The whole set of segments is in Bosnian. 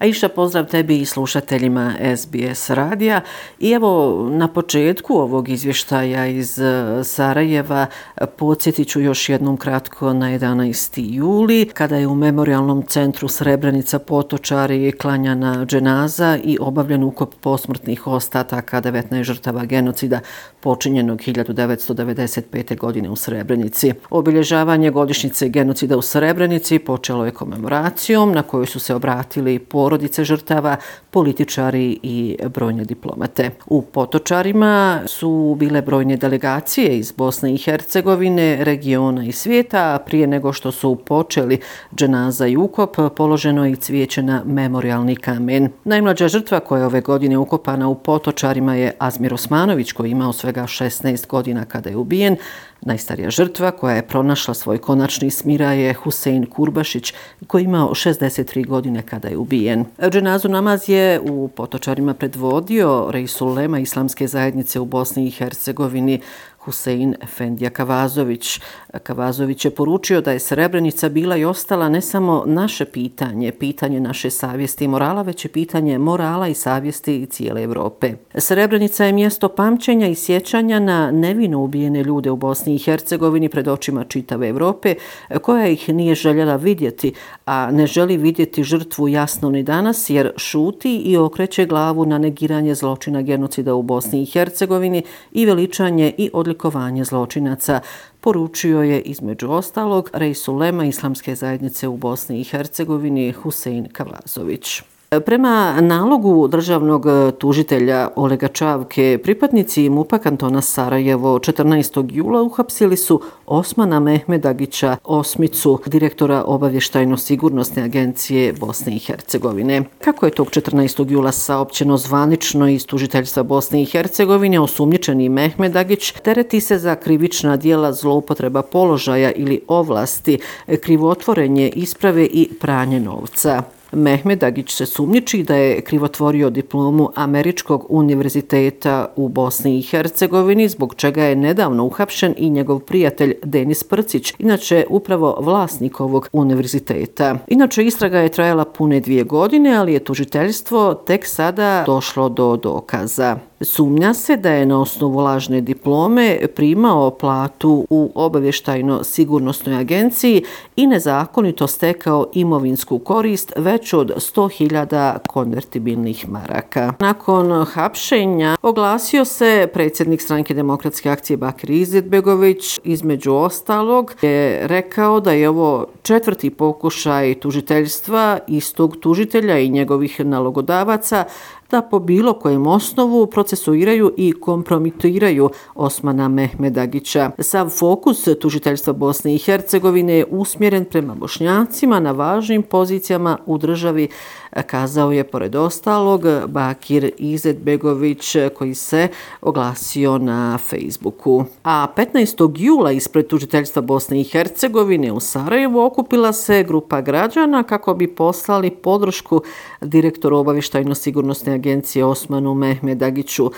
A iša pozdrav tebi i slušateljima SBS radija. I evo na početku ovog izvještaja iz e, Sarajeva e, podsjetit ću još jednom kratko na 11. juli kada je u Memorialnom centru Srebrenica Potočari klanjana dženaza i obavljen ukop posmrtnih ostataka 19 žrtava genocida počinjenog 1995. godine u Srebrenici. Obilježavanje godišnjice genocida u Srebrenici počelo je komemoracijom na kojoj su se obratili por porodice žrtava, političari i brojne diplomate. U Potočarima su bile brojne delegacije iz Bosne i Hercegovine, regiona i svijeta, a prije nego što su počeli dženaza i ukop, položeno je i cvijeće na memorialni kamen. Najmlađa žrtva koja je ove godine ukopana u Potočarima je Azmir Osmanović, koji imao svega 16 godina kada je ubijen, Najstarija žrtva koja je pronašla svoj konačni smira je Husein Kurbašić koji imao 63 godine kada je ubijen. Dženazu namaz je u potočarima predvodio Rejsul Lema islamske zajednice u Bosni i Hercegovini Husein Efendija Kavazović. Kavazović je poručio da je Srebrenica bila i ostala ne samo naše pitanje, pitanje naše savjesti i morala, već i pitanje morala i savjesti cijele Evrope. Srebrenica je mjesto pamćenja i sjećanja na nevino ubijene ljude u Bosni i Hercegovini pred očima čitave Evrope, koja ih nije željela vidjeti, a ne želi vidjeti žrtvu jasno ni danas, jer šuti i okreće glavu na negiranje zločina genocida u Bosni i Hercegovini i veličanje i odličanje odlikovanje zločinaca, poručio je između ostalog Rejsulema Islamske zajednice u Bosni i Hercegovini Husein Kavlazović. Prema nalogu državnog e, tužitelja Olega Čavke, pripadnici MUPA kantona Sarajevo 14. jula uhapsili su Osmana Mehmedagića, osmicu direktora obavještajno-sigurnosne agencije Bosne i Hercegovine. Kako je tog 14. jula saopćeno zvanično iz tužiteljstva Bosne i Hercegovine, osumnjičeni Mehmedagić tereti se za krivična dijela zloupotreba položaja ili ovlasti, krivotvorenje isprave i pranje novca. Mehmed Agić se sumnjiči da je krivotvorio diplomu Američkog univerziteta u Bosni i Hercegovini, zbog čega je nedavno uhapšen i njegov prijatelj Denis Prcić, inače upravo vlasnik ovog univerziteta. Inače, istraga je trajala pune dvije godine, ali je tužiteljstvo tek sada došlo do dokaza. Sumnja se da je na osnovu lažne diplome primao platu u obavještajno sigurnosnoj agenciji i nezakonito stekao imovinsku korist već od 100.000 konvertibilnih maraka. Nakon hapšenja oglasio se predsjednik stranke demokratske akcije Bakir Izetbegović. Između ostalog je rekao da je ovo četvrti pokušaj tužiteljstva istog tužitelja i njegovih nalogodavaca da po bilo kojem osnovu procesuiraju i kompromitiraju Osmana Mehmedagića. Sav fokus tužiteljstva Bosne i Hercegovine je usmjeren prema bošnjacima na važnim pozicijama u državi kazao je pored ostalog Bakir Izetbegović koji se oglasio na Facebooku. A 15. jula ispred tužiteljstva Bosne i Hercegovine u Sarajevu okupila se grupa građana kako bi poslali podršku direktoru obavještajno-sigurnosne agencije Osmanu Mehmedagiću.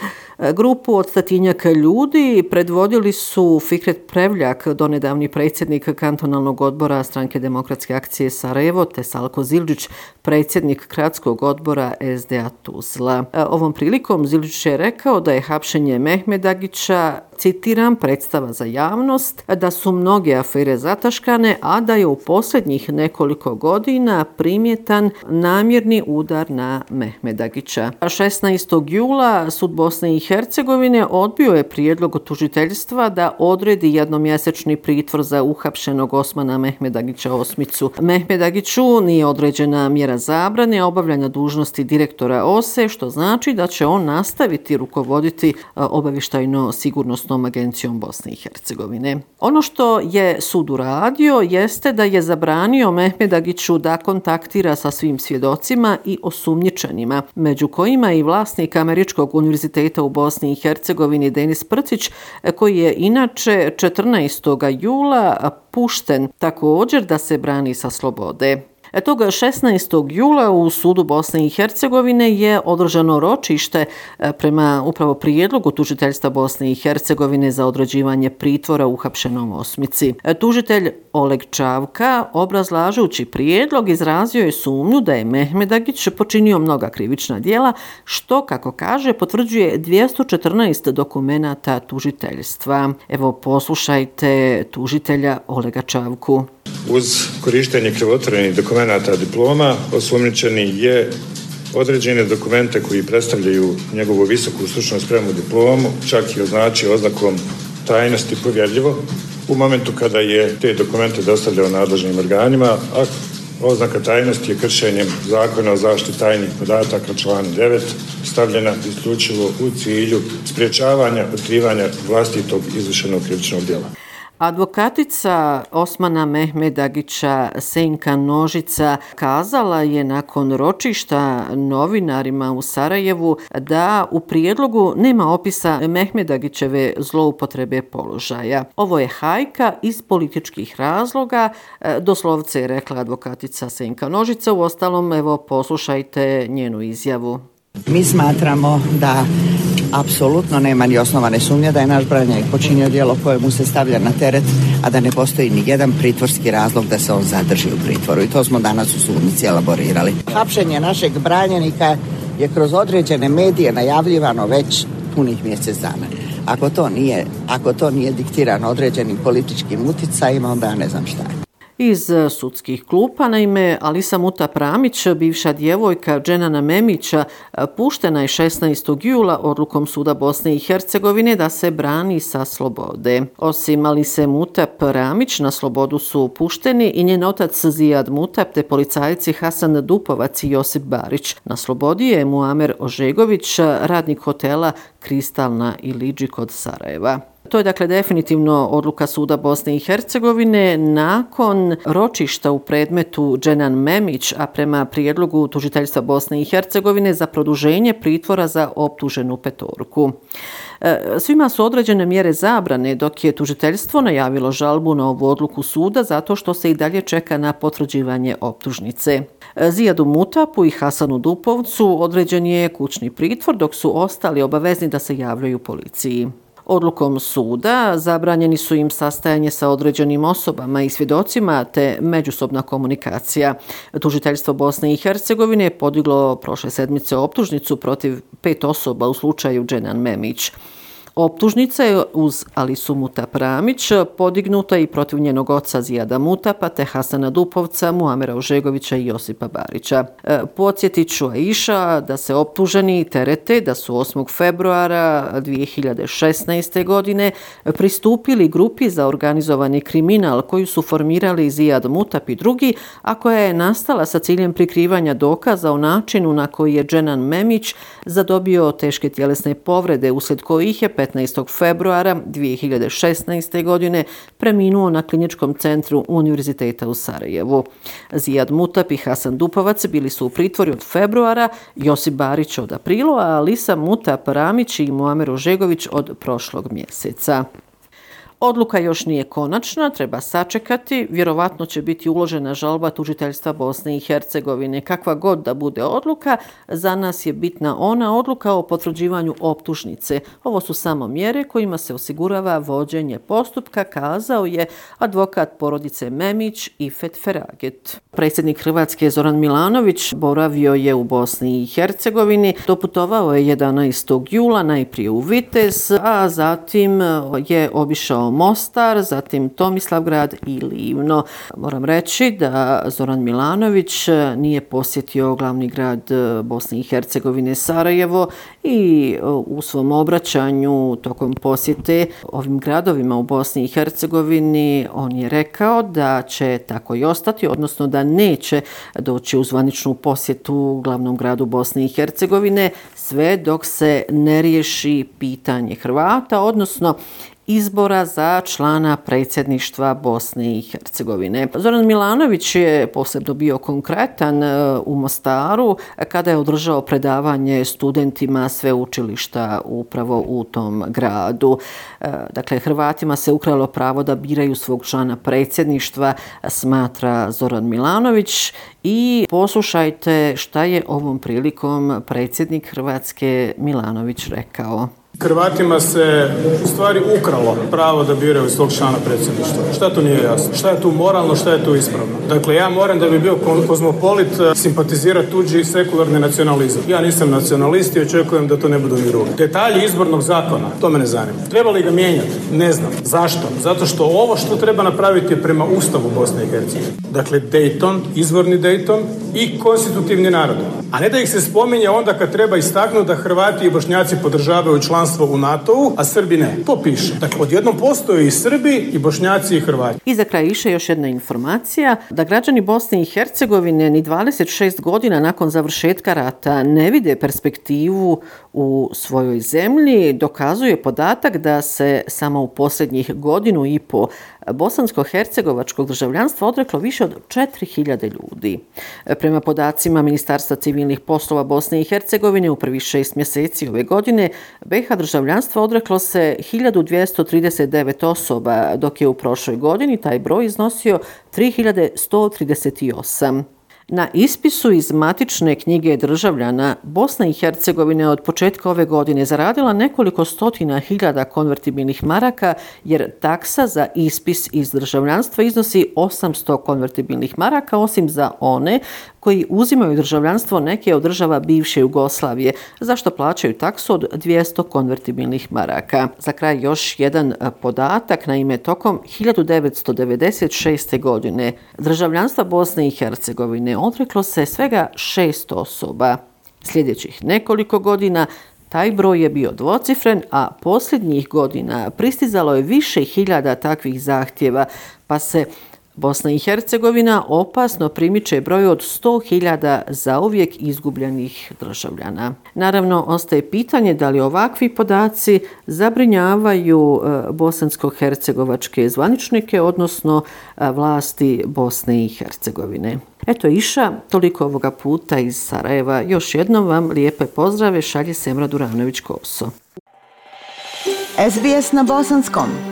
Grupu od statinjaka ljudi predvodili su Fikret Prevljak, donedavni predsjednik kantonalnog odbora stranke demokratske akcije Sarajevo, te Salko Zilđić, predsjednik Kratskog odbora SDA Tuzla. E, ovom prilikom Zilić je rekao da je hapšenje Mehmedagića citiram, predstava za javnost, da su mnoge afere zataškane, a da je u posljednjih nekoliko godina primjetan namjerni udar na Mehmedagića. 16. jula Sud Bosne i Hercegovine odbio je prijedlog tužiteljstva da odredi jednomjesečni pritvor za uhapšenog Osmana Mehmedagića osmicu. Mehmedagiću nije određena mjera zabrane obavljanja dužnosti direktora OSE, što znači da će on nastaviti rukovoditi e, obavištajno-sigurnosnom agencijom Bosne i Hercegovine. Ono što je sud uradio jeste da je zabranio Mehmedagiću da kontaktira sa svim svjedocima i osumnjičenima, među kojima i vlasnik Američkog univerziteta u Bosni i Hercegovini Denis Prcić, e, koji je inače 14. jula pušten također da se brani sa slobode. E, toga 16. jula u sudu Bosne i Hercegovine je održano ročište e, prema upravo prijedlogu tužiteljstva Bosne i Hercegovine za određivanje pritvora u hapšenom osmici. E, tužitelj Oleg Čavka, obrazlažući prijedlog, izrazio je sumnju da je Mehmedagić počinio mnoga krivična dijela, što, kako kaže, potvrđuje 214 dokumenata tužiteljstva. Evo, poslušajte tužitelja Olega Čavku. Uz korištenje krivotvorenih dokumenta diploma, osumničeni je određene dokumente koji predstavljaju njegovu visoku stručnu spremu diplomu, čak i označio oznakom tajnosti povjerljivo, u momentu kada je te dokumente dostavljao nadležnim organima, a oznaka tajnosti je kršenjem zakona o zaštiti tajnih podataka član 9 stavljena isključivo u cilju spriječavanja otkrivanja vlastitog izvršenog krivičnog djela. Advokatica Osmana Mehmedagića Senka Nožica kazala je nakon ročišta novinarima u Sarajevu da u prijedlogu nema opisa Mehmedagićeve zloupotrebe položaja. Ovo je hajka iz političkih razloga, e, doslovce je rekla advokatica Senka Nožica. U ostalom, evo, poslušajte njenu izjavu. Mi smatramo da apsolutno nema ni osnovane sumnje da je naš branjak počinio dijelo koje mu se stavlja na teret, a da ne postoji ni jedan pritvorski razlog da se on zadrži u pritvoru. I to smo danas u sudnici elaborirali. Hapšenje našeg branjenika je kroz određene medije najavljivano već punih mjesec dana. Ako to nije, ako to nije diktirano određenim političkim uticajima, onda ja ne znam šta je iz e, sudskih klupa. Naime, Alisa Muta Pramić, bivša djevojka Dženana Memića, e, puštena je 16. jula odlukom Suda Bosne i Hercegovine da se brani sa slobode. Osim Alise Muta Pramić, na slobodu su pušteni i njen otac Zijad Mutap te policajci Hasan Dupovac i Josip Barić. Na slobodi je Muamer Ožegović, radnik hotela Kristalna i Liđi kod Sarajeva. To je dakle definitivno odluka Suda Bosne i Hercegovine nakon ročišta u predmetu Dženan Memić, a prema prijedlogu tužiteljstva Bosne i Hercegovine za produženje pritvora za optuženu petorku. E, svima su određene mjere zabrane dok je tužiteljstvo najavilo žalbu na ovu odluku suda zato što se i dalje čeka na potvrđivanje optužnice. E, Zijadu Mutapu i Hasanu Dupovcu određen je kućni pritvor dok su ostali obavezni da se javljaju policiji. Odlukom suda zabranjeni su im sastajanje sa određenim osobama i svjedocima te međusobna komunikacija. Tužiteljstvo Bosne i Hercegovine je podiglo prošle sedmice optužnicu protiv pet osoba u slučaju Dženan Memić. Optužnica je uz Alisu Muta Pramić podignuta i protiv njenog oca Zijada Mutapa te Hasana Dupovca, Muamera Ožegovića i Josipa Barića. E, podsjetit ću Aisha da se optuženi terete da su 8. februara 2016. godine pristupili grupi za organizovani kriminal koju su formirali Zijad Mutap i drugi, a koja je nastala sa ciljem prikrivanja dokaza o načinu na koji je Dženan Memić zadobio teške tjelesne povrede usled kojih je 15. februara 2016. godine preminuo na kliničkom centru Univerziteta u Sarajevu. Zijad Mutap i Hasan Dupovac bili su u pritvoru od februara, Josip Barić od aprilu, a Alisa Mutap Ramić i Muamer Ožegović od prošlog mjeseca. Odluka još nije konačna, treba sačekati. Vjerovatno će biti uložena žalba tužiteljstva Bosne i Hercegovine. Kakva god da bude odluka, za nas je bitna ona odluka o potvrđivanju optužnice. Ovo su samo mjere kojima se osigurava vođenje postupka, kazao je advokat porodice Memić i Fet Feraget. Predsjednik Hrvatske Zoran Milanović boravio je u Bosni i Hercegovini. Doputovao je 11. jula najprije u Vitez, a zatim je obišao Mostar, zatim Tomislavgrad i Livno. Moram reći da Zoran Milanović nije posjetio glavni grad eh, Bosne i Hercegovine Sarajevo i eh, u svom obraćanju tokom posjete ovim gradovima u Bosni i Hercegovini on je rekao da će tako i ostati, odnosno da neće doći u zvaničnu posjetu glavnom gradu Bosne i Hercegovine sve dok se ne riješi pitanje Hrvata, odnosno izbora za člana predsjedništva Bosne i Hercegovine. Zoran Milanović je posebno bio konkretan e, u Mostaru kada je održao predavanje studentima sve učilišta upravo u tom gradu. E, dakle, Hrvatima se ukralo pravo da biraju svog člana predsjedništva, smatra Zoran Milanović i poslušajte šta je ovom prilikom predsjednik Hrvatske Milanović rekao. Hrvatima se u stvari ukralo pravo da biraju svog člana predsjedništva. Šta tu nije jasno? Šta je tu moralno, šta je tu ispravno? Dakle, ja moram da bi bio kozmopolit eh, simpatizirati tuđi sekularni nacionalizam. Ja nisam nacionalist i očekujem da to ne budu ni drugi. Detalji izbornog zakona, to me ne zanima. Treba li ga mijenjati? Ne znam. Zašto? Zato što ovo što treba napraviti je prema Ustavu Bosne i Hercegovine. Dakle, Dayton, izvorni Dayton i konstitutivni narod. A ne da ih se spominje onda kad treba istaknuti da Hrvati i Bošnjaci podržavaju članstvo članstvo u NATO-u, a Srbi ne. To piše. Dakle, odjednom postoje i Srbi, i Bošnjaci, i Hrvati. I za kraj više još jedna informacija, da građani Bosne i Hercegovine ni 26 godina nakon završetka rata ne vide perspektivu u svojoj zemlji, dokazuje podatak da se samo u posljednjih godinu i po bosansko-hercegovačkog državljanstva odreklo više od 4000 ljudi. Prema podacima Ministarstva civilnih poslova Bosne i Hercegovine u prvi šest mjeseci ove godine, BH državljanstva odreklo se 1239 osoba, dok je u prošloj godini taj broj iznosio 3138. Na ispisu iz matične knjige državljana Bosna i Hercegovina od početka ove godine zaradila nekoliko stotina hiljada konvertibilnih maraka jer taksa za ispis iz državljanstva iznosi 800 konvertibilnih maraka osim za one koji uzimaju državljanstvo neke od država bivše Jugoslavije, zašto plaćaju taksu od 200 konvertibilnih maraka. Za kraj još jedan e, podatak na ime tokom 1996. godine državljanstva Bosne i Hercegovine odreklo se svega 600 osoba. Sljedećih nekoliko godina taj broj je bio dvocifren, a posljednjih godina pristizalo je više hiljada takvih zahtjeva, pa se Bosna i Hercegovina opasno primiče broj od 100.000 zauvijek izgubljenih državljana. Naravno, ostaje pitanje da li ovakvi podaci zabrinjavaju e, bosansko-hercegovačke zvaničnike, odnosno e, vlasti Bosne i Hercegovine. Eto iša, toliko ovoga puta iz Sarajeva. Još jednom vam lijepe pozdrave, šalje Semra Duranović-Koso. SBS na bosanskom.